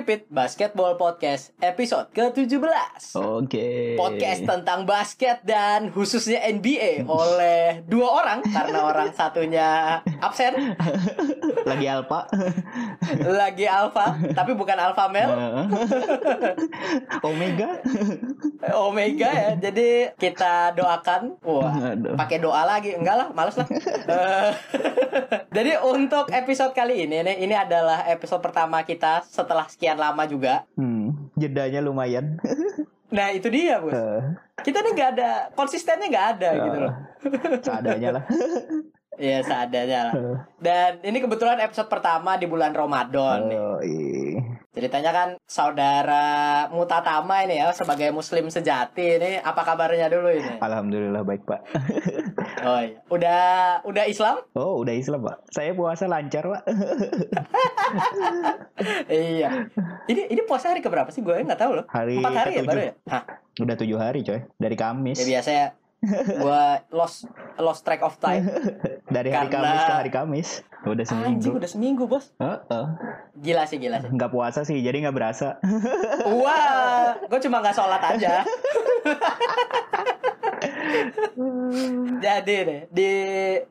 Tripit Basketball Podcast episode ke-17 Oke. Podcast tentang basket dan khususnya NBA oleh dua orang Karena orang satunya absen. Lagi alpa. Lagi alpha Tapi bukan alpha male. Omega. Omega ya Jadi kita doakan. Wah pakai doa lagi. Enggak lah males lah. Jadi untuk episode kali ini Ini adalah episode pertama kita setelah sekian lama juga Hmm, jedanya lumayan. Nah itu dia bos Eh, Kita nih nggak ada Konsistennya nggak ada gitu loh seadanya lah. Iya seadanya lah Eh, Dan ini kebetulan episode pertama di bulan Ramadan nih. oh, iya. Ceritanya kan saudara Mutatama ini ya Sebagai muslim sejati ini Apa kabarnya dulu ini? Alhamdulillah baik pak. Oh iya Udah udah Islam? Oh udah Islam pak. Saya puasa lancar pak. iya Ini ini puasa hari keberapa sih? Gue nggak tahu loh Hari Empat hari ya baru ya? Hah, Udah tujuh hari coy. Dari Kamis. ya biasa ya Gue lost lost track of time Dari hari Karena- Kamis ke hari Kamis. Udah Anjing seminggu. udah seminggu bos Heeh. Gila sih gila sih Nggak puasa sih jadi nggak berasa. Wah, gue cuma nggak sholat aja. Jadi deh di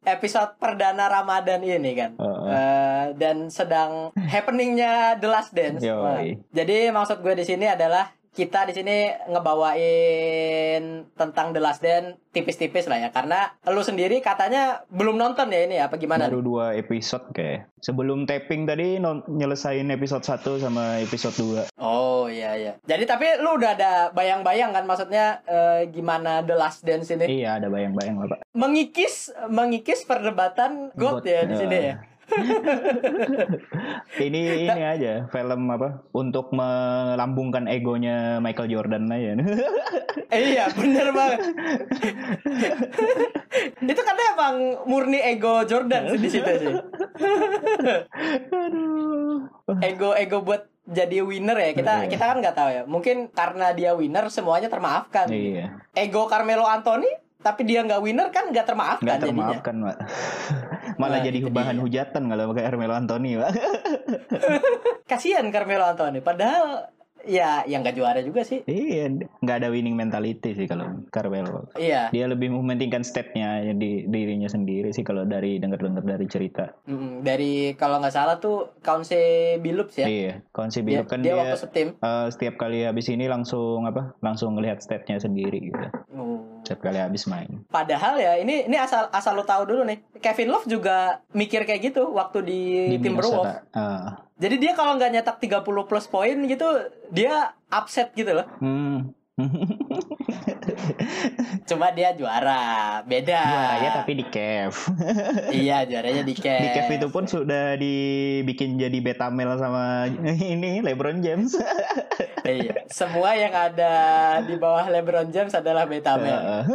episode perdana Ramadan ini kan, Heeh. eh, dan sedang happeningnya The Last Dance. Yoi. Wah, jadi maksud gue di sini adalah kita di sini ngebawain tentang The Last Dance tipis-tipis lah ya, karena lu sendiri katanya belum nonton ya ini apa gimana? Baru dua episode kayak. Sebelum taping tadi non- nyelesain episode 1 sama episode 2. Oh iya iya. Jadi tapi lu udah ada bayang-bayang kan maksudnya eh, gimana The Last Dance ini? Iya ada bayang-bayang lah pak. mengikis mengikis perdebatan God, God, ya di ya. sini ya. ini ini aja film apa untuk melambungkan egonya Michael Jordan aja. Eh, iya, bener banget. Itu karena emang murni ego Jordan sih di situ sih. Aduh. Ego ego buat jadi winner ya. Kita Iya. kita kan nggak tahu ya. Mungkin karena dia winner semuanya termaafkan. Iya. Ego Carmelo Anthony tapi dia nggak winner kan nggak termaafkan Nggak jadinya. termaafkan pak. Malah Nah, jadi itu bahan dia. hujatan kalau pakai Carmelo Anthony pak. Kasihan Carmelo Anthony. Padahal ya yang nggak juara juga sih. iya nggak ada winning mentality sih kalau Carmelo. Iya. Dia lebih mementingkan statnya di dirinya sendiri sih kalau dari dengar-dengar dari cerita. Mm, dari kalau nggak salah tuh Kaunse Billups ya. Iya, konsep Dia, kan dia dia, waktu setim. eh, setiap kali habis ini langsung apa? Langsung ngelihat statnya sendiri gitu. Oh. Setiap kali habis main. Padahal ya ini ini asal asal lo tahu dulu nih. Kevin Love juga mikir kayak gitu waktu di, Timberwolves. Minnesota. Ah. Jadi dia kalau nggak nyetak 30 plus poin gitu, dia upset gitu loh. Hmm. Cuma dia juara, beda. Juaranya tapi di Kev. iya, juaranya di Cavs. di Kev itu pun sudah dibikin jadi beta male sama ini LeBron James. iya. Semua yang ada di bawah LeBron James adalah beta male.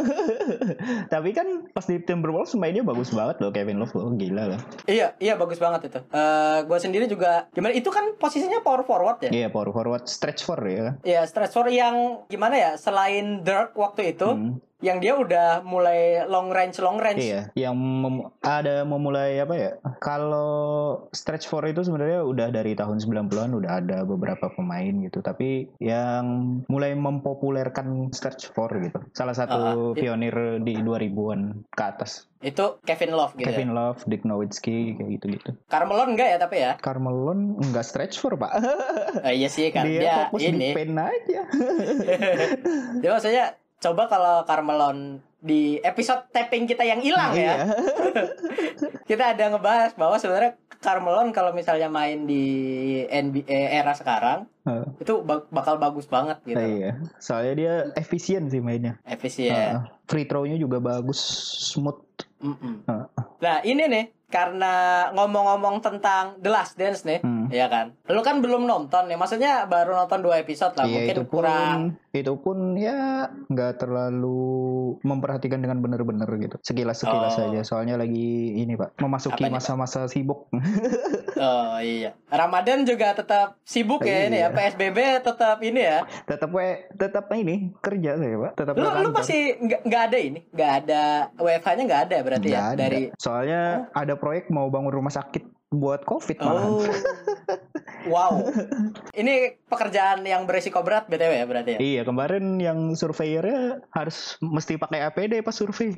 Tapi kan pas di Timberwolves mainnya bagus banget loh Kevin Love loh, gila loh. Iya, iya bagus banget itu. Eh gue sendiri juga gimana itu kan posisinya power forward ya? Iya, power forward stretch four ya. Iya, stretch four yang gimana ya? Selain Dirk waktu itu, Hmm. Yang dia udah mulai long range long range. Iya, yang mem- ada memulai apa ya? Kalau stretch four itu sebenarnya udah dari tahun 90-an udah ada beberapa pemain gitu, tapi yang mulai mempopulerkan stretch four gitu. Salah satu it- pionir di 2000-an ke atas. Itu Kevin Love gitu. Kevin Love, Dick Nowitzki kayak gitu-gitu. Carmelo enggak ya tapi ya? Carmelo enggak stretch four, Pak. Eh, iya sih kan Dia, dia, fokus ini. di pen aja. Dia maksudnya coba kalau Carmelo di episode tapping kita yang hilang ya. Iya. Kita ada ngebahas bahwa sebenarnya Carmelo kalau misalnya main di NBA era sekarang Heeh. itu bak- bakal bagus banget gitu. Iya. Soalnya dia efisien sih mainnya. Efisien. Heeh. Free throw-nya juga bagus, smooth. Mm-mm. Heeh. Nah ini nih karena ngomong-ngomong tentang The Last Dance nih, Hmm. Ya kan? Lu kan belum nonton nih, maksudnya baru nonton dua episode lah, Iya mungkin itu pun kurang. itu pun ya nggak terlalu memperhatikan dengan benar-benar gitu sekilas sekilas Oh. saja soalnya lagi ini pak memasuki masa-masa sibuk Oh iya. Ramadan juga tetap sibuk ya ini ya. Iya. PSBB tetap ini ya. tetap we tetap ini kerja saya pak tetap Lu lu masih nggak ada ini, nggak ada WFH-nya nggak ada berarti Nggak ya ada. dari soalnya ada proyek mau bangun rumah sakit buat covid Oh. Wow. Ini pekerjaan yang beresiko berat BTW ya berarti ya? Iya, kemarin yang surveyornya harus mesti pakai APD pas survei.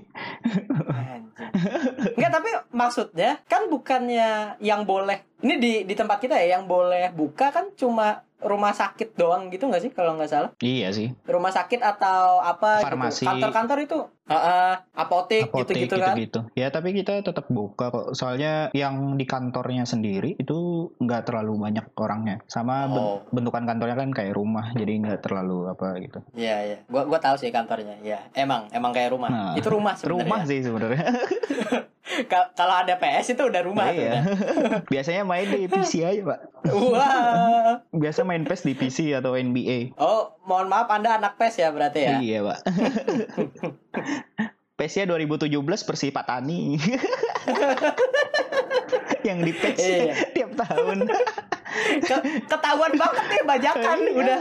Enggak, tapi maksudnya kan bukannya yang boleh ini di di tempat kita ya yang boleh buka kan cuma rumah sakit doang gitu nggak sih kalau nggak salah? Iya sih. Rumah sakit atau apa Farmasi. gitu. Kantor-kantor itu uh, uh, apotek, Apotek gitu-gitu kan. gitu-gitu. Ya tapi kita tetap buka kok. Soalnya yang di kantornya sendiri itu nggak terlalu banyak orangnya. Sama ben- Oh. bentukan kantornya kan kayak rumah, jadi nggak terlalu apa gitu. Iya, iya. Gua gua tahu sih kantornya. Iya, emang emang kayak rumah. Nah, itu rumah sebenarnya. Rumah sih sebenarnya. Ka- Kalau ada PS itu udah rumah tuh. iya. Biasanya main di PC aja pak. Wah. Biasa main PES di PC atau NBA. Oh, mohon maaf Anda anak PES ya berarti ya. Iya pak. PES-nya 2017 Persib Patani. yang di PES Iya. tiap tahun. Ke- ketahuan banget nih bajakan Iya. udah.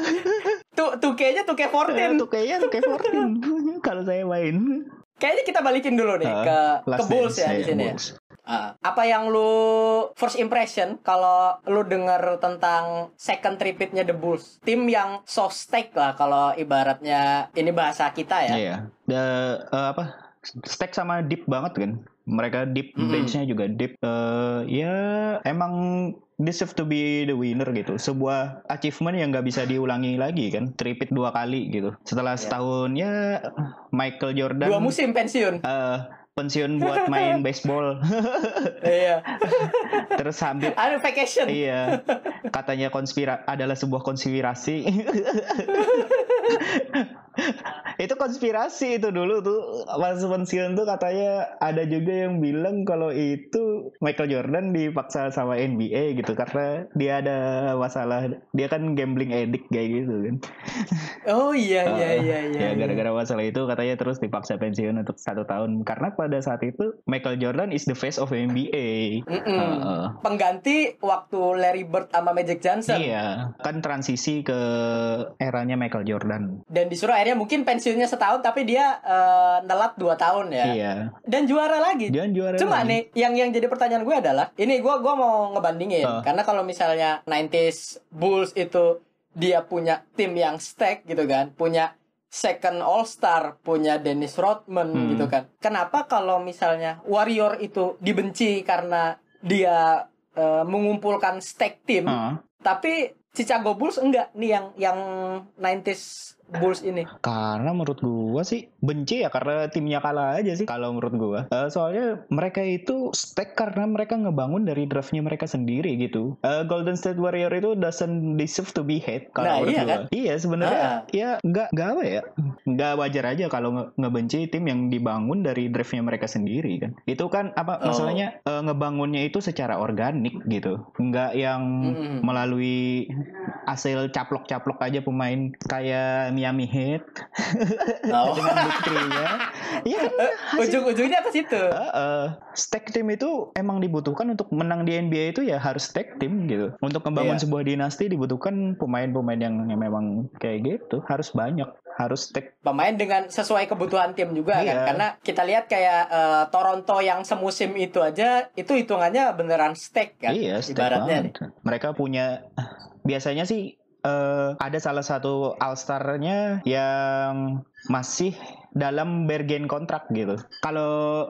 Tuh tuh kayaknya tuh kayak 14. Tuh kayaknya tuh kayak 14 kalau saya main. Kayaknya kita balikin dulu nih Ah, ke ke Bulls ya di sini ya. Ah, apa yang lu first impression kalau lu denger tentang second tripitnya The Bulls? Tim yang so stake lah kalau ibaratnya ini bahasa kita ya. Iya. Da- eh, apa? Stack sama deep banget kan. Mereka deep Mm-mm. bench-nya juga deep. Eh, ya emang deserve to be the winner gitu. Sebuah achievement yang nggak bisa diulangi lagi kan. Tripit dua kali gitu. Setelah Iya. setahun ya Michael Jordan Dua musim pensiun. eh, pensiun buat main baseball. Iya. Terus sambil Ada vacation. Iya, katanya konspira adalah sebuah konspirasi. itu konspirasi itu dulu tuh pas pensiun tuh katanya ada juga yang bilang kalau itu Michael Jordan dipaksa sama NBA gitu karena dia ada masalah dia kan gambling addict kayak gitu kan. Oh iya iya iya iya. ya gara-gara masalah itu katanya terus dipaksa pensiun untuk satu tahun karena pada saat itu Michael Jordan is the face of NBA. Mm-mm. Uh, Pengganti waktu Larry Bird sama Magic Johnson. Iya, kan transisi ke eranya Michael Jordan. Dan disuruh akhirnya mungkin pensiunnya setahun tapi dia eh, nelat dua tahun ya. Iya. Dan juara lagi. Dia juara. Cuma lagi. nih yang yang jadi pertanyaan gue adalah ini gue gua mau ngebandingin Ah. karena kalau misalnya 90s Bulls itu dia punya tim yang stack gitu kan, punya second All Star, punya Dennis Rodman Hmm. gitu kan. Kenapa kalau misalnya Warrior itu dibenci karena dia eh, mengumpulkan stack tim, Ah, tapi Chicago Bulls enggak nih yang yang 90s Bulls ini. karena menurut gua sih benci ya karena timnya kalah aja sih kalau menurut gua. Eh, soalnya mereka itu stack karena mereka ngebangun dari draftnya mereka sendiri gitu. Eh, Golden State Warrior itu doesn't deserve to be hate Nah, kalau menurut iya gua. kan? Iya sebenarnya Ah. ya nggak nggak apa ya nggak wajar aja kalau nge- ngebenci tim yang dibangun dari draftnya mereka sendiri kan. Itu kan apa Oh. masalahnya eh, ngebangunnya itu secara organik gitu. Nggak yang Mm-mm. melalui hasil caplok-caplok aja pemain kayak Miami Heat Oh. dengan buktinya. Iya kan? Ujung-ujungnya ke situ. Heeh. stack team itu emang dibutuhkan untuk menang di NBA itu ya harus stack team gitu. Untuk membangun Iya. sebuah dinasti dibutuhkan pemain-pemain yang, yang memang kayak gitu, harus banyak, harus stack. pemain dengan sesuai kebutuhan tim juga kan Iya. karena kita lihat kayak eh, Toronto yang semusim itu aja itu hitungannya beneran stack kan iya, ibaratnya banget. Mereka punya biasanya sih eh, ada salah satu all-star-nya yang masih dalam bargain kontrak gitu. Kalau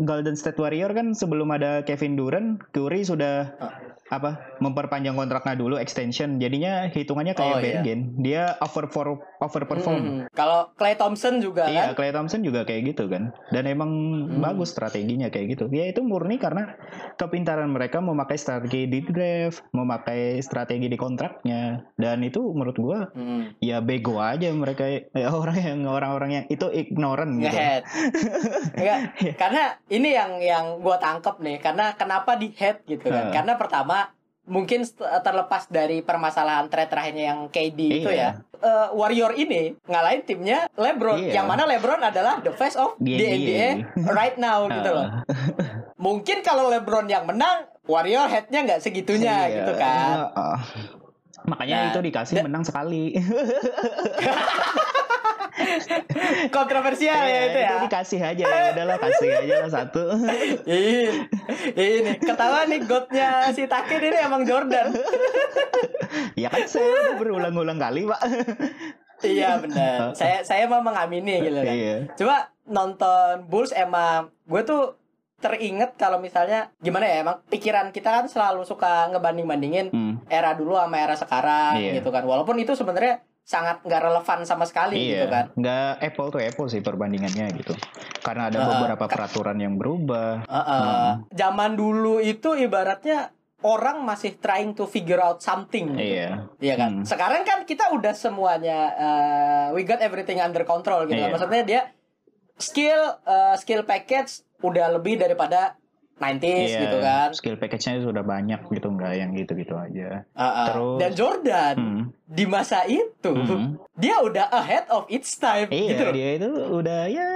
Golden State Warrior kan sebelum ada Kevin Durant, Curry sudah Ah. Apa memperpanjang kontraknya dulu extension. Jadinya hitungannya kayak Oh, iya. bargain. Dia over for overperform. Hmm. kalau Clay Thompson juga Iya, kan Clay Thompson juga kayak gitu kan. Dan emang Hmm. bagus strateginya kayak gitu. Ya itu murni karena kepintaran mereka memakai strategi di draft, memakai strategi di kontraknya. Dan itu menurut gua Hmm. ya bego aja mereka ya, orang yang orang-orang yang itu ignorant gitu. Enggak, karena ini yang yang gue tangkep nih karena kenapa di head gitu kan Heeh. karena pertama mungkin st- terlepas dari permasalahan trade terakhirnya yang KD itu Iya. ya eh, Warrior ini ngalahin timnya LeBron Iya. yang mana LeBron adalah the face of the NBA. NBA right now gitu loh Ah. mungkin kalau LeBron yang menang Warrior headnya nggak segitunya Iya. gitu kan Heeh. Makanya Nah, itu dikasih da- menang sekali. kontroversial ya Iya, itu ya? dikasih aja ya udahlah kasih aja lah satu. ini ini ketawa nih godnya si Takin ini emang Jordan. Saya udah berulang-ulang kali pak. Iya benar saya saya mau mengamini gitu kan. Iya. Cuma nonton Bulls emang gue tuh teringet kalau misalnya gimana ya emang pikiran kita kan selalu suka ngebanding-bandingin. Hmm. Era dulu sama era sekarang Iya. gitu kan. Walaupun itu sebenarnya sangat nggak relevan sama sekali gitu Iya, kan. nggak apple to apple sih perbandingannya gitu. Karena ada Ah, beberapa peraturan yang berubah. Heeh. Hmm. Zaman dulu itu ibaratnya orang masih trying to figure out something. gitu. Iya. Iya kan. Hmm. Sekarang kan kita udah semuanya uh, we got everything under control gitu. kan. Iya. Maksudnya dia skill uh, skill package udah lebih daripada 90s Iya, gitu kan. Skill package-nya sudah banyak gitu, nggak yang gitu-gitu aja. Uh, uh. Terus- Dan Jordan Hmm. di masa itu Hmm. dia udah ahead of its time Iya, gitu dia itu udah ya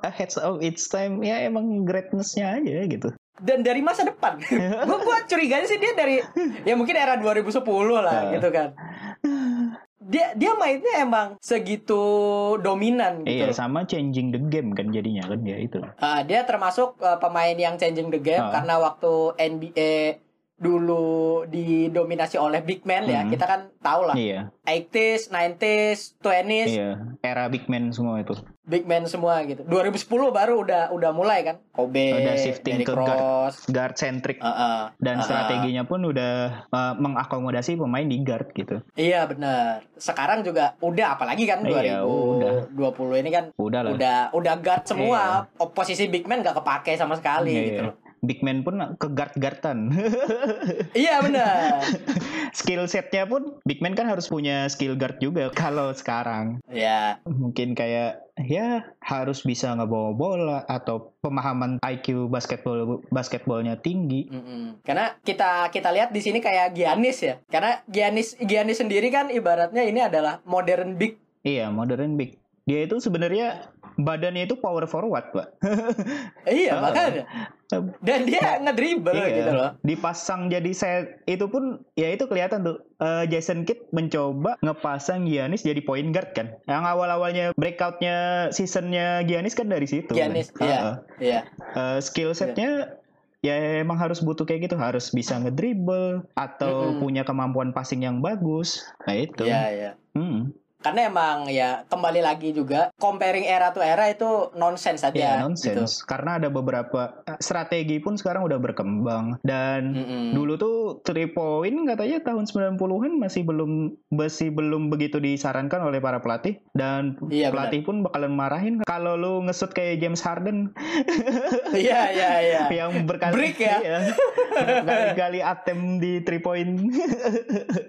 ahead of its time ya emang greatness-nya aja gitu. Dan dari masa depan. gua gua curiganya sih dia dari ya mungkin era 2010 lah Uh. gitu kan. Dia dia mainnya emang segitu dominan gitu. Iya, sama changing the game kan jadinya kan dia itu. Ah, dia termasuk uh, pemain yang changing the game Ah. karena waktu NBA dulu didominasi oleh big man ya. Hmm. Kita kan tahu lah. Iya, 80s, 90s, 20s, iya. Era big man semua itu. Big man semua gitu. 2010 baru udah udah mulai kan. Kobe, Udah shifting Derrick ke guard. Rose. Guard centric Ah, ah. dan Ah, ah. strateginya pun udah uh, mengakomodasi pemain di guard gitu. Iya benar. Sekarang juga udah apalagi kan Iya, 2020 ini kan Udah lah. udah udah guard semua. Posisi big man gak kepake sama sekali Iya, gitu iya. Big man pun ke guard-guardan. Iya benar. skill setnya pun big man kan harus punya skill guard juga kalau sekarang. Iya. Mungkin kayak ya harus bisa ngebawa bola atau pemahaman IQ basketball basketballnya tinggi. Mm-mm. Karena kita kita lihat di sini kayak Giannis ya. Karena Giannis Giannis sendiri kan ibaratnya ini adalah modern big. Iya, modern big. Dia itu sebenarnya badannya itu power forward, Pak. Eh, iya Oh. makanya. Dan dia ngedribble Iya, gitu loh. Dipasang jadi set itu pun ya itu kelihatan tuh eh, Jason Kidd mencoba ngepasang Giannis jadi point guard kan. Yang awal-awalnya breakoutnya seasonnya Giannis kan dari situ. Giannis, kan. iya. Heeh. Iya. Eh, skill setnya ya emang harus butuh kayak gitu, harus bisa ngedribble atau Mm-mm. punya kemampuan passing yang bagus. Nah itu. Iya, iya. Hmm. Karena emang ya kembali lagi juga comparing era to era itu nonsense aja Ya, gitu. nonsense. Karena ada beberapa eh, strategi pun sekarang udah berkembang dan Mm-mm. dulu tuh three point katanya tahun 90-an masih belum masih belum begitu disarankan oleh para pelatih dan Iya, pelatih pun bakalan marahin kalau lu ngesut kayak James Harden Iya, iya, iya. yang berkali Break ya? iya, berkali-kali attempt di three point.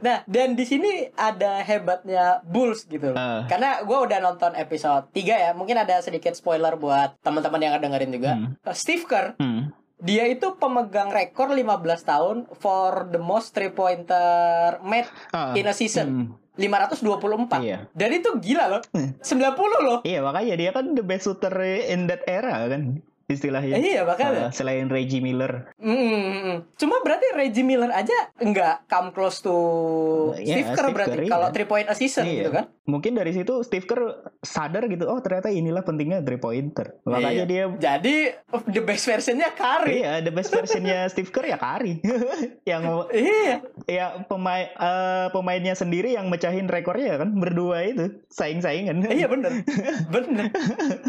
Nah, dan di sini ada hebatnya Bulls gitu. loh. Ah. Karena gue udah nonton episode 3 ya. Mungkin ada sedikit spoiler buat teman-teman yang dengerin juga. Hmm. Uh, Steve Kerr, Hmm. dia itu pemegang rekor 15 tahun for the most three pointer made Ah, in a season. hmm. 524. Iya. Dan itu gila loh. 90 loh. Iya makanya dia kan the best shooter in that era kan istilahnya. Eh, iya, makanya. Ah, selain Reggie Miller. Mm, mm, mm. Cuma berarti Reggie Miller aja nggak come close to Iya, Steve Kerr berarti Kerr, kalau iya. three point assistant Iya. gitu kan? Mungkin dari situ Steve Kerr sadar gitu, oh ternyata inilah pentingnya three pointer. Makanya Iya. dia Jadi the best versionnya Curry. Iya, the best versionnya Steve Kerr ya Kari. yang Iya. ya pemain eh, pemainnya sendiri yang mecahin rekornya kan berdua itu saing-saingan. Iya bener Bener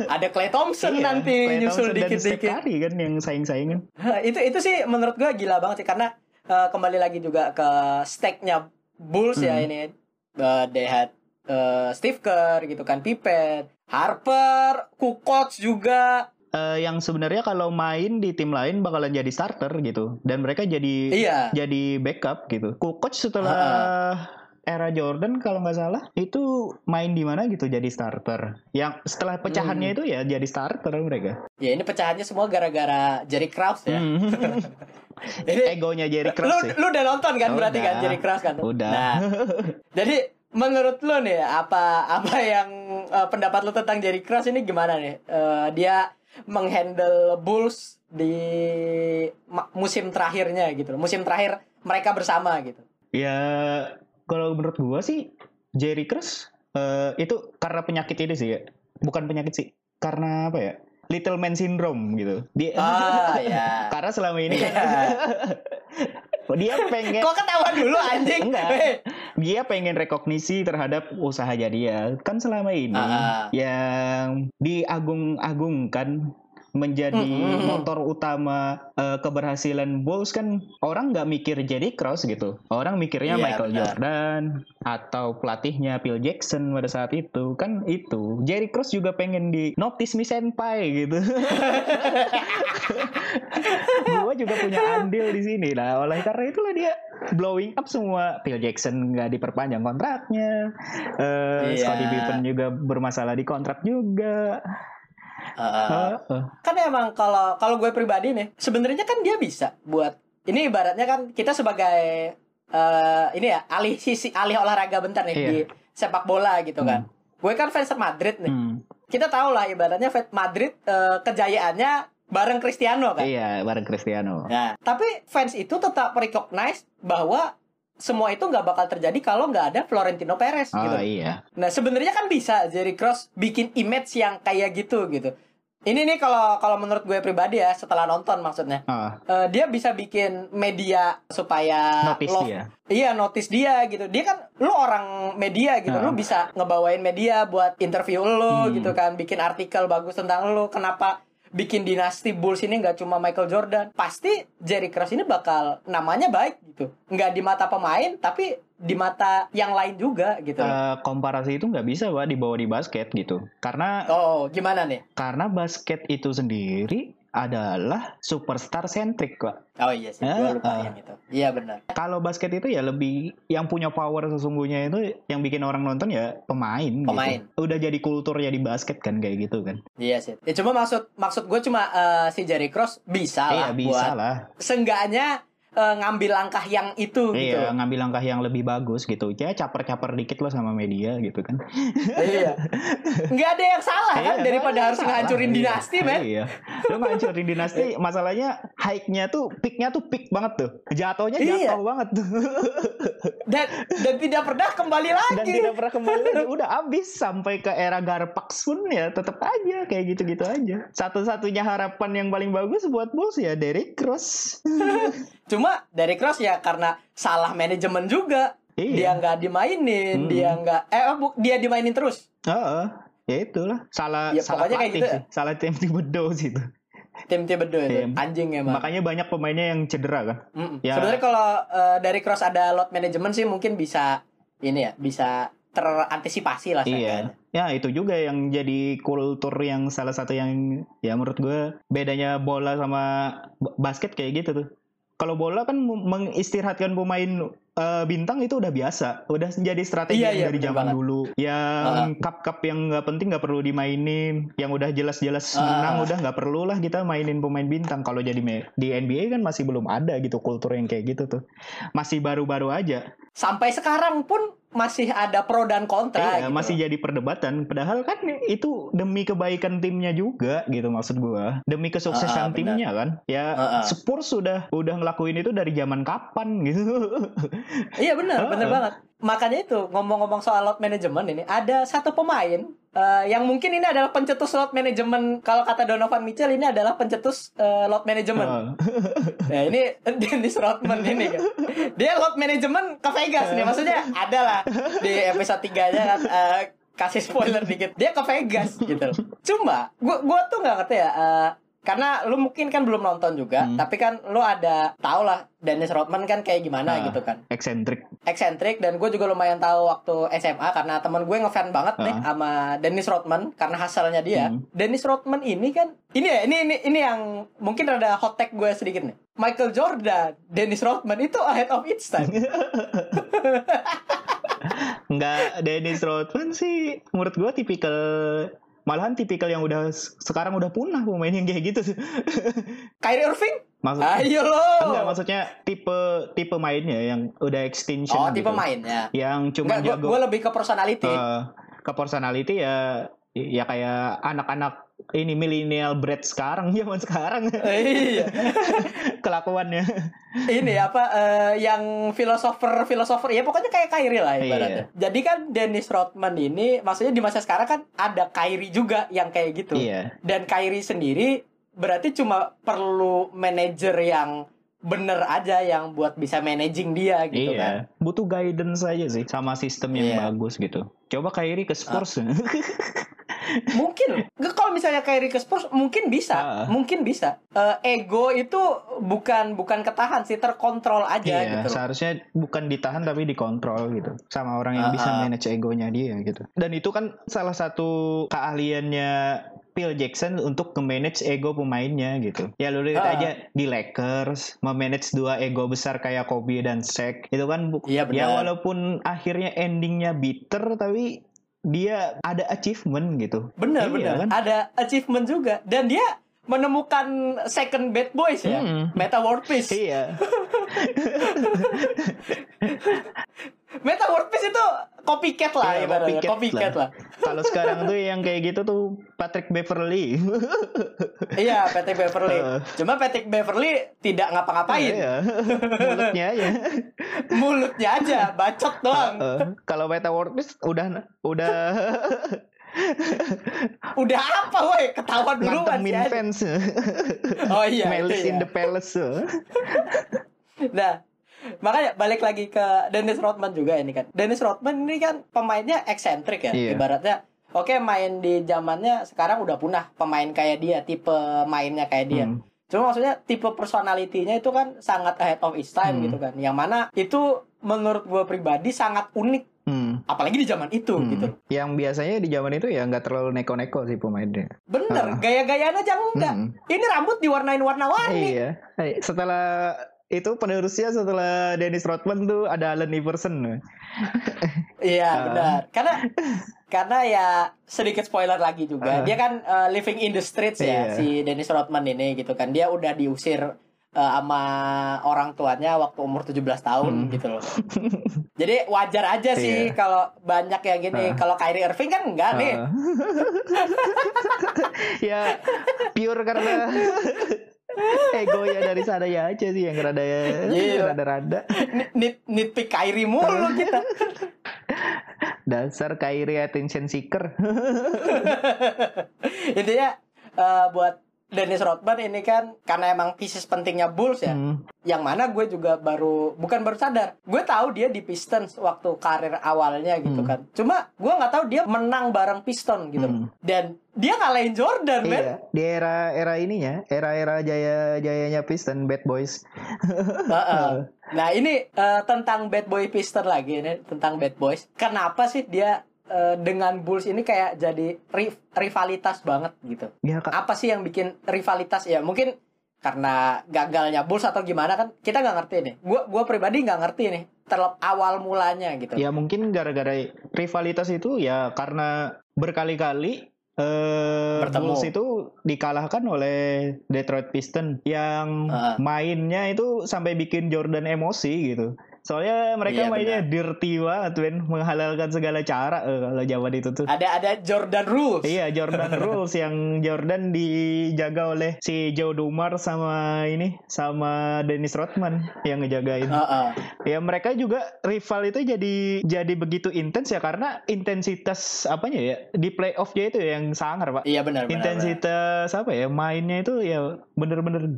Ada Clay Thompson Iya, nanti Klay nyusul dikit-dikit Curry kan yang saing-saingan. Itu itu sih menurut gue gila banget sih Karena eh, kembali lagi juga ke stacknya Bulls ya Hmm. ini Eh, They had eh, Steve Kerr gitu kan Pippen Harper Kukoc juga Eh, yang sebenarnya kalau main di tim lain bakalan jadi starter gitu dan mereka jadi Iya jadi backup gitu. Kukoc setelah era Jordan kalau nggak salah itu main di mana gitu jadi starter. Yang setelah pecahannya Hmm. itu ya jadi starter mereka. Ya ini pecahannya semua gara-gara Jerry Krause ya Hmm. Jadi Egonya Jerry lu, Krause sih. lu udah nonton kan berarti Udah. kan Jerry Krause kan? Udah. Nah, jadi menurut lu nih apa apa yang eh, pendapat lu tentang Jerry Krause ini gimana nih? Eh, dia menghandle Bulls di musim terakhirnya gitu, musim terakhir mereka bersama gitu. Ya kalau menurut gua sih Jerry Krause eh, itu karena penyakit ini sih ya. Bukan penyakit sih. Karena apa ya? Little man syndrome gitu. Dia Ah ya. karena selama ini Iya. dia pengen Kok ketawa dulu anjing? Enggak. Dia pengen rekognisi terhadap usahanya dia. Kan selama ini Ah. yang diagung-agungkan menjadi Mm-mm. motor utama eh, keberhasilan Bulls kan orang nggak mikir Jerry Cross gitu. Orang mikirnya Iya, Michael benar. Jordan atau pelatihnya Phil Jackson pada saat itu. Kan itu. Jerry Cross juga pengen di notice me senpai gitu. Gua juga punya andil di sini. Nah, oleh karena itulah dia blowing up semua. Phil Jackson nggak diperpanjang kontraknya. Eh, Iya. Scottie Pippen juga bermasalah di kontrak juga. Heeh. kan emang kalau kalau gue pribadi nih sebenarnya kan dia bisa buat ini ibaratnya kan kita sebagai eh ini ya alih sisi alih olahraga bentar nih Iya. di sepak bola gitu kan gue kan fans Madrid nih Hmm. kita tahu lah ibaratnya fans Madrid eh, kejayaannya bareng Cristiano kan Iya, bareng Cristiano. nah tapi fans itu tetap recognize bahwa semua itu nggak bakal terjadi kalau nggak ada Florentino Perez Oh gitu iya. Nah sebenarnya kan bisa Jerry Cross bikin image yang kayak gitu gitu. Ini nih kalau kalau menurut gue pribadi ya setelah nonton maksudnya Ah, Eh, dia bisa bikin media supaya notice love- dia. Iya notice dia gitu. Dia kan lu orang media gitu. Ah. Lu bisa ngebawain media buat interview lu Hmm. gitu kan, bikin artikel bagus tentang lu. Kenapa bikin dinasti Bulls ini nggak cuma Michael Jordan? Pasti Jerry Cross ini bakal namanya baik gitu. Nggak di mata pemain tapi di mata yang lain juga gitu. Eh, komparasi itu nggak bisa pak dibawa di basket gitu. Karena Oh, gimana nih? karena basket itu sendiri adalah superstar centric pak. Oh iya sih, gue Ah, lupa ah. yang itu. Iya benar. Kalau basket itu ya lebih yang punya power sesungguhnya itu yang bikin orang nonton ya pemain. Pemain. Gitu. Udah jadi kultur ya di basket kan kayak gitu kan. Iya sih. Ya cuma maksud maksud gue cuma eh, si Jerry Cross bisa Iya lah bisa buat lah. seenggaknya eh, ngambil langkah yang itu gitu. Iya ngambil langkah yang lebih bagus gitu. Ya caper-caper dikit loh sama media gitu kan. iya. Nggak ada yang salah kan Iya, daripada harus salah. ngancurin Iya. dinasti, men. Iya. Lu ngancurin dinasti, masalahnya high-nya tuh, peak-nya tuh peak banget tuh. Jatuhnya Iya. jatuh banget tuh. Dan dan tidak pernah kembali lagi. Dan tidak pernah kembali lagi. Udah abis sampai ke era Garpax pun ya tetap aja kayak gitu-gitu aja. Satu-satunya harapan yang paling bagus buat Bulls ya Derrick Rose. Cuma Derrick Cross ya karena salah manajemen juga. Iya. Dia nggak dimainin, Hmm. dia nggak eh oh, bu- dia dimainin terus. Heeh. Ya itulah. Salah Ya, salah pelatih gitu sih. Salah tim Thibodeau sih itu. Tim Thibodeau itu Iya. anjing emang. Makanya banyak pemainnya yang cedera kan. Mm-mm. Ya. Sebenarnya kalau eh, dari cross ada load management sih mungkin bisa ini ya, bisa terantisipasi lah Iya. Ya itu juga yang jadi kultur yang salah satu yang ya menurut gue bedanya bola sama basket kayak gitu tuh. Kalau bola kan mengistirahatkan pemain eh, bintang itu udah biasa, udah menjadi strategi Iya, iya, dari zaman banget. dulu. Yang cup-cup yang nggak penting nggak perlu dimainin, yang udah jelas-jelas Ah. menang udah nggak perlu lah kita mainin pemain bintang. Kalau jadi di NBA kan masih belum ada gitu kultur yang kayak gitu tuh, masih baru-baru aja. Sampai sekarang pun masih ada pro dan kontra Iya, gitu. masih jadi perdebatan. Padahal kan itu demi kebaikan timnya juga gitu maksud gua. Demi kesuksesan benar. timnya kan. Ya Ah, ah. Spurs sudah udah ngelakuin itu dari zaman kapan gitu. Iya benar, Ah. benar banget. Makanya itu ngomong-ngomong soal load management ini ada satu pemain eh, yang mungkin ini adalah pencetus load management. Kalau kata Donovan Mitchell ini adalah pencetus eh, load management. Ah. Nah ini Dennis Rodman ini kan Dia load management ke Vegas nih Maksudnya ada lah. Di episode 3 nya kan eh, Kasih spoiler dikit. Dia ke Vegas gitu. Cuma Gue gua tuh gak ngerti ya eh, Karena lu mungkin kan belum nonton juga Hmm. Tapi kan lu ada Tau lah Dennis Rodman kan kayak gimana Ah. gitu kan Eksentrik. Eksentrik Dan gue juga lumayan tahu waktu SMA Karena temen gue ngefan banget nih Ah. Sama Dennis Rodman Karena hasilnya dia Hmm. Dennis Rodman ini kan ini ya ini ini ini yang mungkin ada hot take gue sedikit nih. Michael Jordan, Dennis Rodman itu ahead of its time. Enggak Dennis Rodman sih menurut gua tipikal malahan tipikal yang udah sekarang udah punah pemain yang kayak gitu. Kyrie Irving, Maksud ayo lo. enggak maksudnya tipe tipe mainnya yang udah extinction Oh, gitu. tipe mainnya. Yang cuma Enggak, gue jago lebih ke personality. eh, ke personality ya ya kayak anak-anak ini milenial bread sekarang zaman sekarang iya. kelakuannya Ini apa eh, yang filosofer filosofer ya pokoknya kayak Kyrie lah ibaratnya. Jadi kan Dennis Rodman ini maksudnya di masa sekarang kan ada Kyrie juga yang kayak gitu. iya Dan Kyrie sendiri berarti cuma perlu manajer yang bener aja yang buat bisa managing dia gitu kan. iya. Butuh guidance aja sih sama sistem yang Iya. bagus gitu. Coba Kyrie ke Spurs. Mungkin kalau misalnya Kyrie ke Spurs mungkin bisa, Ah. mungkin bisa. Eh, ego itu bukan bukan ketahan sih, terkontrol aja iya, gitu. seharusnya bukan ditahan tapi dikontrol gitu. Sama orang yang Ah, bisa ah. manage egonya dia gitu. Dan itu kan salah satu keahliannya Phil Jackson untuk nge-manage ego pemainnya gitu. Ya lu lihat Ah. aja di Lakers memanage dua ego besar kayak Kobe dan Shaq. Itu kan bu- Iya, ya benar. walaupun akhirnya endingnya bitter tapi dia ada achievement gitu. Bener Iya, bener. kan? Ada achievement juga dan dia menemukan second bad boys ya, Hmm. Meta World Peace. Iya. Meta World Peace itu copycat lah Iya, ibaratnya, copycat copycat lah. Kalau sekarang tuh yang kayak gitu tuh Patrick Beverly. Iya, Patrick Beverly. Uh. Cuma Patrick Beverly tidak ngapa-ngapain. Iya. Mulutnya aja. Mulutnya aja, bacot doang. Eh, kalau Meta World Peace udah udah Udah apa woi? Ketahuan sih. anjing. fans. Oh iya, Malice itu in ya. the Palace. Nah, makanya balik lagi ke Dennis Rodman juga ini kan. Dennis Rodman ini kan pemainnya eksentrik ya. Iya. Ibaratnya oke main di zamannya sekarang udah punah pemain kayak dia, tipe mainnya kayak dia. Hmm. Cuma maksudnya tipe personalitinya itu kan sangat ahead of its time Hmm. gitu kan. Yang mana itu menurut gue pribadi sangat unik Hmm. apalagi di zaman itu Hmm. gitu. Yang biasanya di zaman itu ya nggak terlalu neko-neko sih pemainnya. Bener, Ah. gaya-gayaan aja enggak. Hmm. Ini rambut diwarnain warna-warni. Iya. Setelah itu penerusnya setelah Dennis Rodman tuh ada Allen Iverson. Iya Ah. benar. Karena karena ya sedikit spoiler lagi juga. Ah. Dia kan uh, living in the streets ya Iya. si Dennis Rodman ini gitu kan. Dia udah diusir uh, sama orang tuanya waktu umur 17 tahun Hmm. gitu loh. Jadi wajar aja sih Iya. kalau banyak yang gini. Ah. Kalau Kyrie Irving kan enggak nih. Ah. ya pure karena egonya dari sana ya aja sih yang rada ya Gila. rada-rada Nit, nit, nitpick Kyrie mulu kita. dasar Kyrie attention seeker Intinya uh, buat Dennis Rodman ini kan karena emang pieces pentingnya Bulls ya. Hmm. yang mana gue juga baru bukan baru sadar gue tahu dia di Pistons waktu karir awalnya gitu Hmm. kan cuma gue nggak tahu dia menang bareng Piston gitu Hmm. dan dia ngalahin Jordan iya di era era ininya era era jaya jayanya Piston Bad Boys Heeh. nah ini eh, tentang bad boy Piston lagi ini tentang bad boys kenapa sih dia eh, dengan Bulls ini kayak jadi ri- rivalitas banget gitu ya kak apa sih yang bikin rivalitas ya mungkin karena gagalnya Bulls atau gimana kan kita nggak ngerti nih gue gua pribadi nggak ngerti nih terlep awal mulanya gitu ya mungkin gara-gara rivalitas itu ya karena berkali-kali eh Bertemu. Bulls itu dikalahkan oleh Detroit Pistons yang Ah. mainnya itu sampai bikin Jordan emosi gitu. Soalnya mereka Iya, mainnya dirty banget, men. menghalalkan segala cara eh, kalau zaman itu tuh. ada ada Jordan rules Iya Jordan Rules yang Jordan dijaga oleh si Joe Dumars sama ini sama Dennis Rodman yang ngejagain. Heeh. Ya mereka juga rival itu jadi jadi begitu intens ya karena intensitas apanya ya di playoffnya itu yang sangar pak. Iya benar benar. benar. Intensitas apa ya mainnya itu ya bener-bener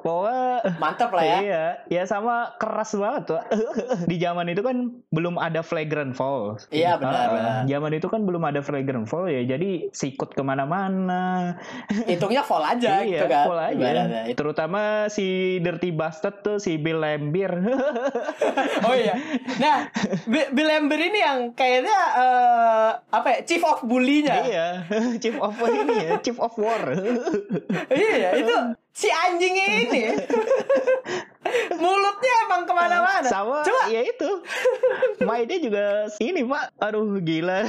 Pokoknya Mantap lah ya. Iya, ya sama keras banget tuh. Di zaman itu kan belum ada flagrant fall. Iya, benar, Ah, benar. Zaman itu kan belum ada flagrant fall ya, jadi sikut ke mana-mana. Hitungnya fall aja iya, gitu kan. fall aja. Ibaratnya. Itu- Terutama si Dirty Bastard tuh si Bill Lambier. Oh iya. Nah, Bi- Bill Lambert ini yang kayaknya eh, apa ya? Chief of bully-nya. iya, Chief of ini ya, Chief of War. Iya, itu si anjing ini. Mulutnya emang ke mana-mana. Sama Coba ya itu. Mainnya juga ini, Pak. Aduh, gila.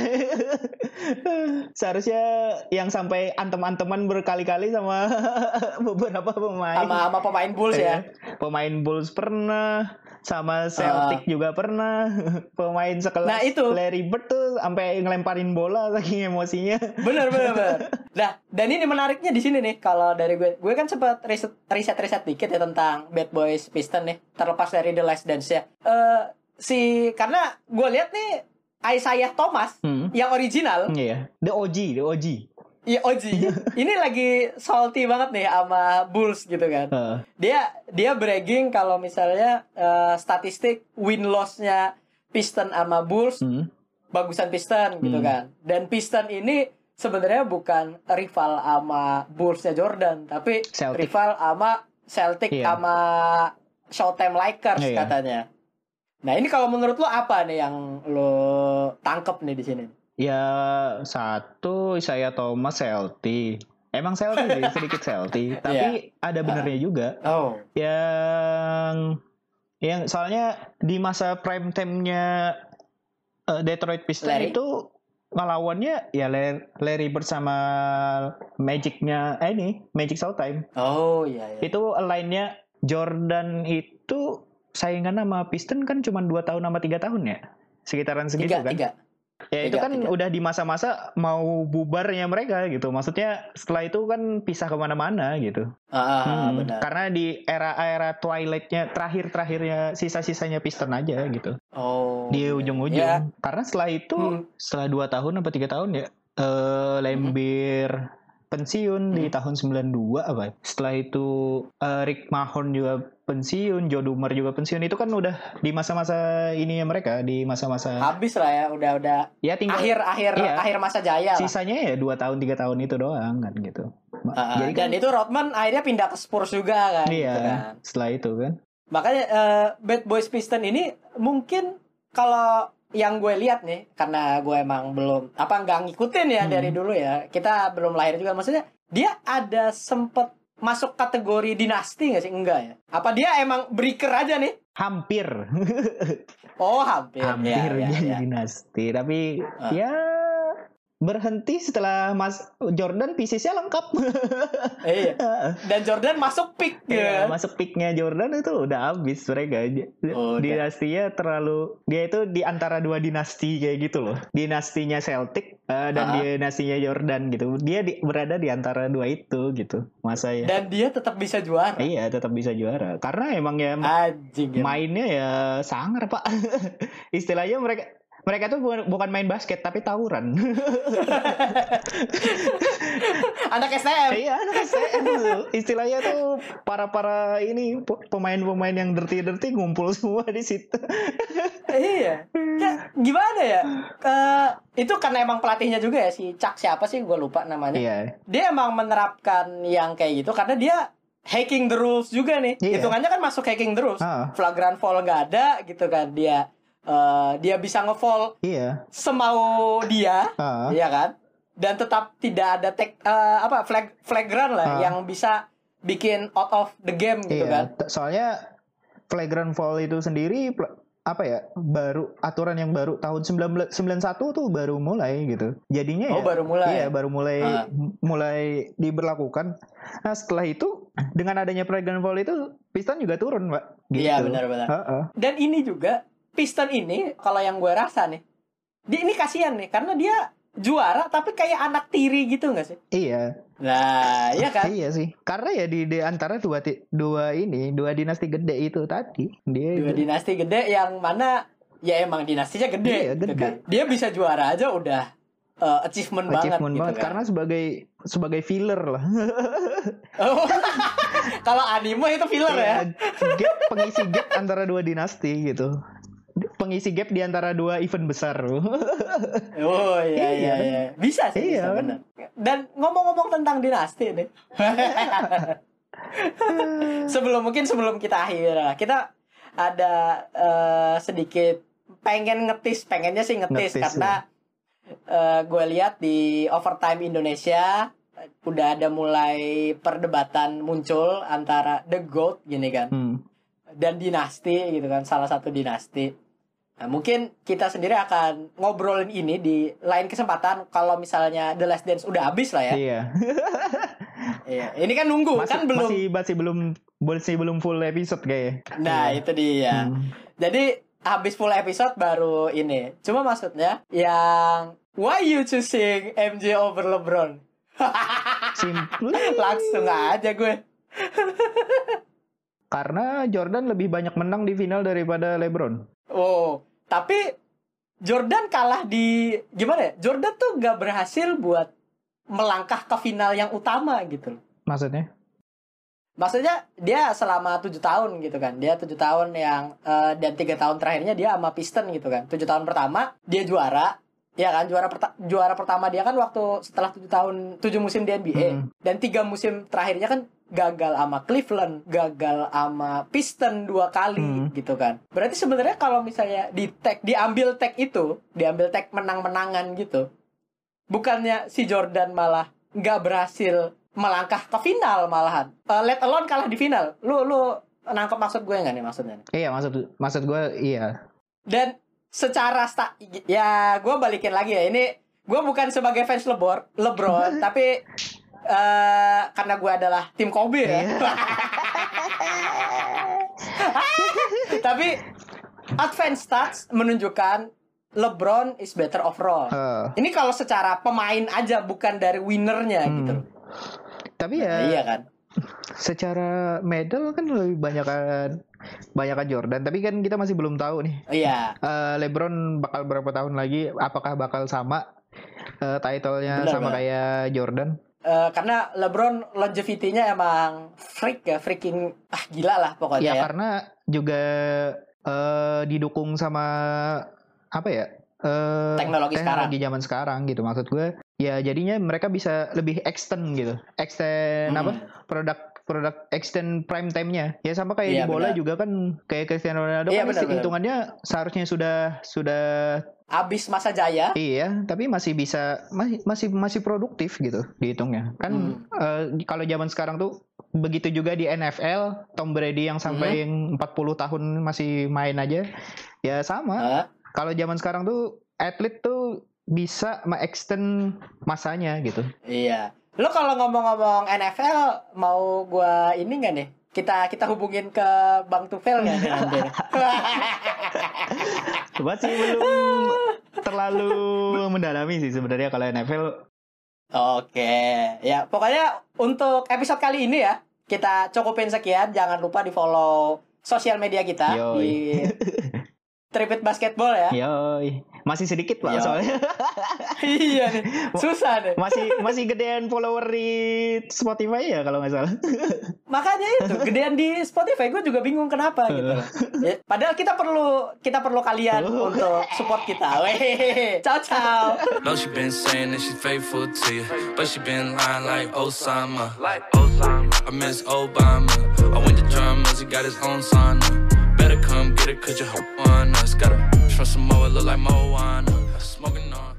Seharusnya yang sampai antem-anteman berkali-kali sama beberapa pemain. sama sama pemain Bulls ya. Iya. Pemain Bulls pernah, sama Celtic juga pernah. Pemain sekelas Nah, itu. Larry Bird tuh sampai ngelemparin bola saking emosinya. Bener bener bener. Nah, dan ini menariknya di sini nih kalau dari gue, gue kan sempat riset riset riset dikit ya tentang Bad Boys Piston nih, terlepas dari The Last Dance ya. Eh si karena gue lihat nih Isaiah Thomas Hmm. yang original, Iya, the OG, the OG. Iya Oji, ini lagi salty banget nih sama Bulls gitu kan. Heeh. Dia dia bragging kalau misalnya eh, statistik win loss-nya Piston sama Bulls Hmm. bagusan Piston gitu Hmm. kan. Dan Piston ini sebenarnya bukan rival sama Bulls-nya Jordan, tapi Celtic. rival sama Celtic Iya. sama Showtime Lakers Iya. katanya. Nah, ini kalau menurut lo apa nih yang lo tangkep nih di sini? Ya satu saya Thomas Celti. Emang Celti sih, sedikit Celti, tapi ada benernya juga. Oh. Yang yang soalnya di masa prime time-nya eh, Detroit Pistons Larry? itu ngelawannya ya Larry, Larry Bird sama Magic-nya eh ini Magic Showtime. Oh iya iya. Itu line-nya Jordan itu saingan sama Piston kan cuma 2 tahun sama 3 tahun ya. Sekitaran segitu Tiga, kan. tiga. Ya itu Tiga, kan tiga. udah di masa-masa mau bubarnya mereka gitu. Maksudnya setelah itu kan pisah ke mana-mana gitu. Ah, Hmm, benar. Karena di era-era Twilight-nya terakhir-terakhirnya sisa-sisanya Piston aja gitu. Oh. Di iya. ujung-ujung. Ya. Karena setelah itu Hmm. setelah dua tahun apa tiga tahun ya eh Lembir pensiun di Hmm. tahun 92 apa ya? Setelah itu eh, Rick Mahorn juga pensiun, Joe Dumars juga pensiun. Itu kan udah di masa-masa ininya mereka, di masa-masa Habis lah ya, udah udah ya tinggal akhir akhir Iya. akhir masa jaya lah. sisanya ya dua tahun tiga tahun itu doang kan gitu. Ah, Jadi dan kan itu Rodman akhirnya pindah ke Spurs juga kan. iya gitu kan. setelah itu kan. Makanya eh, Bad Boys Piston ini mungkin kalau yang gue lihat nih karena gue emang belum apa nggak ngikutin ya Hmm. dari dulu ya kita belum lahir juga maksudnya dia ada sempet masuk kategori dinasti nggak sih enggak ya apa dia emang breaker aja nih Hampir, oh hampir hampir ya, ya, jadi ya. dinasti. Tapi Ah. ya berhenti setelah Mas Jordan piecesnya lengkap. iya dan Jordan masuk pick Ya, ya masuk picknya Jordan itu udah habis mereka. Oh. Dinastinya terlalu dia itu di antara dua dinasti kayak gitu loh. Dinastinya Celtic eh, dan Ah. dinastinya Jordan gitu. Dia di- berada di antara dua itu gitu. Masa ya. dan dia tetap bisa juara Iya, tetap bisa juara. Karena emang ya anjing ya. mainnya ya sangar, Pak. Istilahnya mereka mereka tuh bukan, main basket tapi tawuran. anak STM Iya, anak STM. Istilahnya tuh para-para ini pe- pemain-pemain yang dirty-dirty ngumpul semua di situ. iya. Ya, gimana ya? Eh, itu karena emang pelatihnya juga ya si Cak siapa sih gue lupa namanya. Iya. Dia emang menerapkan yang kayak gitu karena dia hacking the rules juga nih. Iya. Hitungannya kan masuk hacking the rules. Ah, Flagrant foul nggak ada gitu kan dia eh, dia bisa nge-fall iya. semau dia, Ah, iya kan? Dan tetap tidak ada tek eh, apa flag flagrant lah Ah. yang bisa bikin out of the game gitu iya. kan. Soalnya flagrant foul itu sendiri apa ya baru aturan yang baru tahun 1991 tuh baru mulai gitu jadinya Oh, ya baru mulai. iya baru mulai m- mulai diberlakukan nah setelah itu dengan adanya flagrant foul itu piston juga turun pak gitu. Iya, benar-benar. Heeh. Dan ini juga Piston ini kalau yang gue rasa nih, dia ini kasihan nih karena dia juara tapi kayak anak tiri gitu nggak sih? iya Nah, iya kan? iya sih karena ya di, di antara dua dua ini dua dinasti gede itu tadi dia Dua dinasti gede yang mana ya emang dinastinya gede, Iya, gitu gede. kan. Dia bisa juara aja udah uh, achievement, banget achievement gitu banget kan. karena sebagai sebagai filler lah Oh. kalau anime itu filler ya. Iya, gap pengisi gap antara dua dinasti gitu pengisi gap di antara dua event besar Oh iya iya Iya. iya. Bisa sih, Iya, bisa kan? benar. Dan ngomong-ngomong tentang dinasti nih. sebelum mungkin sebelum kita akhir lah, kita ada eh, sedikit pengen ngetis, pengennya sih ngetis, Ngetis, karena eh, gue lihat di overtime Indonesia udah ada mulai perdebatan muncul antara the goat gini kan Hmm. dan dinasti gitu kan salah satu dinasti nah, mungkin kita sendiri akan ngobrolin ini di lain kesempatan kalau misalnya The Last Dance udah habis lah ya Iya. iya ini kan nunggu masih, kan belum masih masih belum masih belum full episode kayak. nah itu dia Hmm. jadi habis full episode baru ini cuma maksudnya yang why you choosing MJ over LeBron Simple langsung aja gue karena Jordan lebih banyak menang di final daripada LeBron. Oh, tapi Jordan kalah di gimana ya? Jordan tuh gak berhasil buat melangkah ke final yang utama gitu loh. Maksudnya? Maksudnya dia selama tujuh tahun gitu kan, dia tujuh tahun yang eh, dan tiga tahun terakhirnya dia sama Piston gitu kan. Tujuh tahun pertama dia juara, ya kan juara perta- juara pertama dia kan waktu setelah tujuh tahun tujuh musim di NBA Hmm. dan tiga musim terakhirnya kan gagal sama Cleveland, gagal sama Piston dua kali Hmm. gitu kan. Berarti sebenarnya kalau misalnya di tag diambil tag itu, diambil tag menang-menangan gitu, bukannya si Jordan malah nggak berhasil melangkah ke final malahan. Eh, let alone kalah di final. Lu lu nangkep maksud gue nggak nih maksudnya? Iya maksud maksud gue iya. Dan secara sta ya gue balikin lagi ya ini gue bukan sebagai fans Lebron, LeBron tapi eh karena gue adalah tim Kobe ya. Iya. tapi advance stats menunjukkan LeBron is better overall. Eh, Ini kalau secara pemain aja bukan dari winernya Hmm. gitu. tapi Nah, ya iya kan? secara medal kan lebih banyak kan banyak kan Jordan. Tapi kan kita masih belum tahu nih. Iya. eh, LeBron bakal berapa tahun lagi? Apakah bakal sama eh, title-nya sama benar. kayak Jordan? Eh, karena LeBron longevity-nya emang freak ya, freaking ah gila lah pokoknya Ya ya. karena juga eh, didukung sama apa ya? eh, Teknologi teknologi zaman sekarang gitu maksud gue. Ya jadinya mereka bisa lebih extend gitu. Extend Hmm. apa? Produk produk extend prime time-nya. Ya sama kayak Iya, di bola benar. juga kan kayak Cristiano Ronaldo Iya, kan benar, benar. hitungannya seharusnya sudah sudah Abis masa jaya. Iya, tapi masih bisa masih masih masih produktif gitu dihitungnya. Kan Hmm. eh, kalau zaman sekarang tuh begitu juga di NFL, Tom Brady yang sampai yang 40 tahun masih main aja. Ya sama. Hah? Kalau zaman sekarang tuh atlet tuh bisa extend masanya gitu. Iya. Lo kalau ngomong-ngomong NFL mau gua ini nggak nih? Kita kita hubungin ke Bang Tufel nggak nih nanti? Masih belum terlalu mendalami sih sebenarnya kalau NFL. Oke, ya pokoknya untuk episode kali ini ya kita cukupin sekian. Jangan lupa di follow sosial media kita Yoi. di Tripit Basketball ya. Yoi, masih sedikit pak Yo. soalnya. iya nih, susah deh. masih masih gedean follower di Spotify ya kalau nggak salah. Makanya itu gedean di Spotify gue juga bingung kenapa gitu. Ya, padahal kita perlu kita perlu kalian Oh. untuk support kita. Weh, ciao ciao. Know she been saying that she's faithful to you, but she been lying like Osama. Like Osama. I miss Obama. I went to drummers, he got his own sauna. Better come get it, cause your hoe on us. Got her from Samoa, look like Moana. Smoking on.